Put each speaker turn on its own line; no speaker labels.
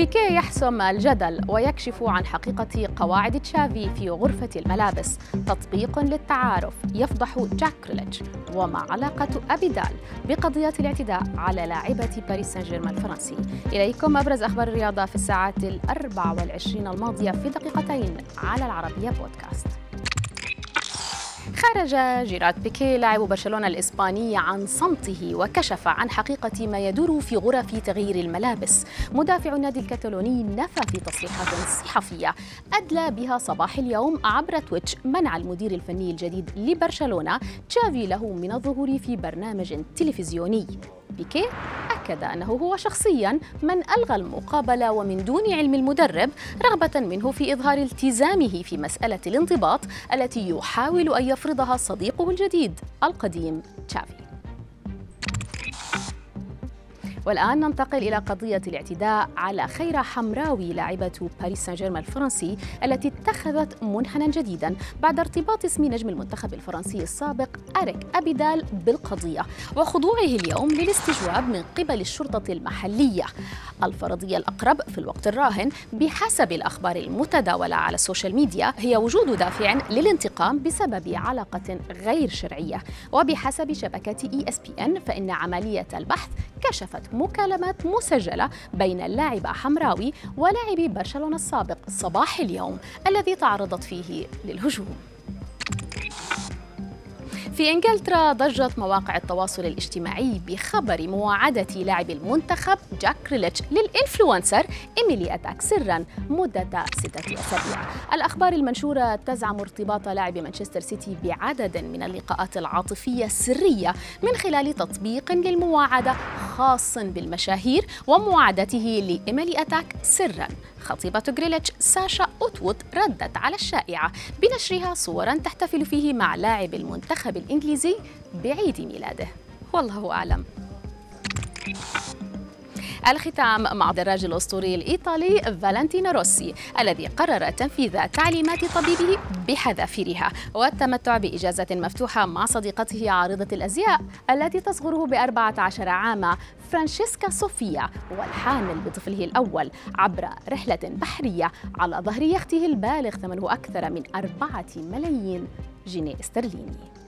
بيكيه يحسم الجدل ويكشف عن حقيقة قواعد تشافي في غرفة الملابس. تطبيق للتعارف يفضح جاك غريليش وما علاقة أبيدال بقضية الاعتداء على لاعبة باريس سان جيرمان الفرنسي. إليكم أبرز أخبار الرياضة في الساعات الأربع والعشرين الماضية في دقيقتين على العربية بودكاست. خرج جيرارد بيكيه لاعب برشلونة الإسباني عن صمته وكشف عن حقيقة ما يدور في غرف تغيير الملابس. مدافع النادي الكتالوني نفى في تصريحات صحفية. أدلى بها صباح اليوم عبر تويتش منع المدير الفني الجديد لبرشلونة تشافي له من الظهور في برنامج تلفزيوني. بيكي؟ أكد أنه هو شخصيا من ألغى المقابلة ومن دون علم المدرب رغبة منه في إظهار التزامه في مسألة الانضباط التي يحاول أن يفرضها صديقه الجديد القديم تشافي. والآن ننتقل إلى قضية الاعتداء على خيرة حمراوي لاعبة باريس سان جيرمان الفرنسي التي اتخذت منحى جديدا بعد ارتباط اسم نجم المنتخب الفرنسي السابق إريك أبيدال بالقضية وخضوعه اليوم للاستجواب من قبل الشرطة المحلية. الفرضية الأقرب في الوقت الراهن بحسب الأخبار المتداولة على ال social media هي وجود دافع للانتقام بسبب علاقة غير شرعية. وبحسب شبكة ان فإن عملية البحث كشفت مكالمات مسجلة بين اللاعبة حمراوي ولاعب برشلونة السابق صباح اليوم الذي تعرضت فيه للهجوم. في إنجلترا ضجت مواقع التواصل الاجتماعي بخبر مواعدة لاعب المنتخب جاك غريليش لل influencer إيميلي أتاك سرا مدة ستة أسابيع. الأخبار المنشورة تزعم ارتباط لاعب مانشستر سيتي بعدد من اللقاءات العاطفية السرية من خلال تطبيق للمواعدة خاص بالمشاهير ومواعدته لإيميلي أتاك سرا. خطيبة غريليش ساشا أتوود ردت على الشائعة بنشرها صورا تحتفل فيه مع لاعب المنتخب الإنجليزي بعيد ميلاده. والله أعلم. الختام مع الدراج الأسطوري الإيطالي فالنتينو روسي الذي قرر تنفيذ تعليمات طبيبه بحذافيرها والتمتع بإجازة مفتوحة مع صديقته عارضة الأزياء التي تصغره بأربعة عشر عاما فرانشيسكا صوفيا والحامل بطفله الأول عبر رحلة بحرية على ظهر يخته البالغ ثمنه أكثر من أربعة ملايين جنيه استرليني.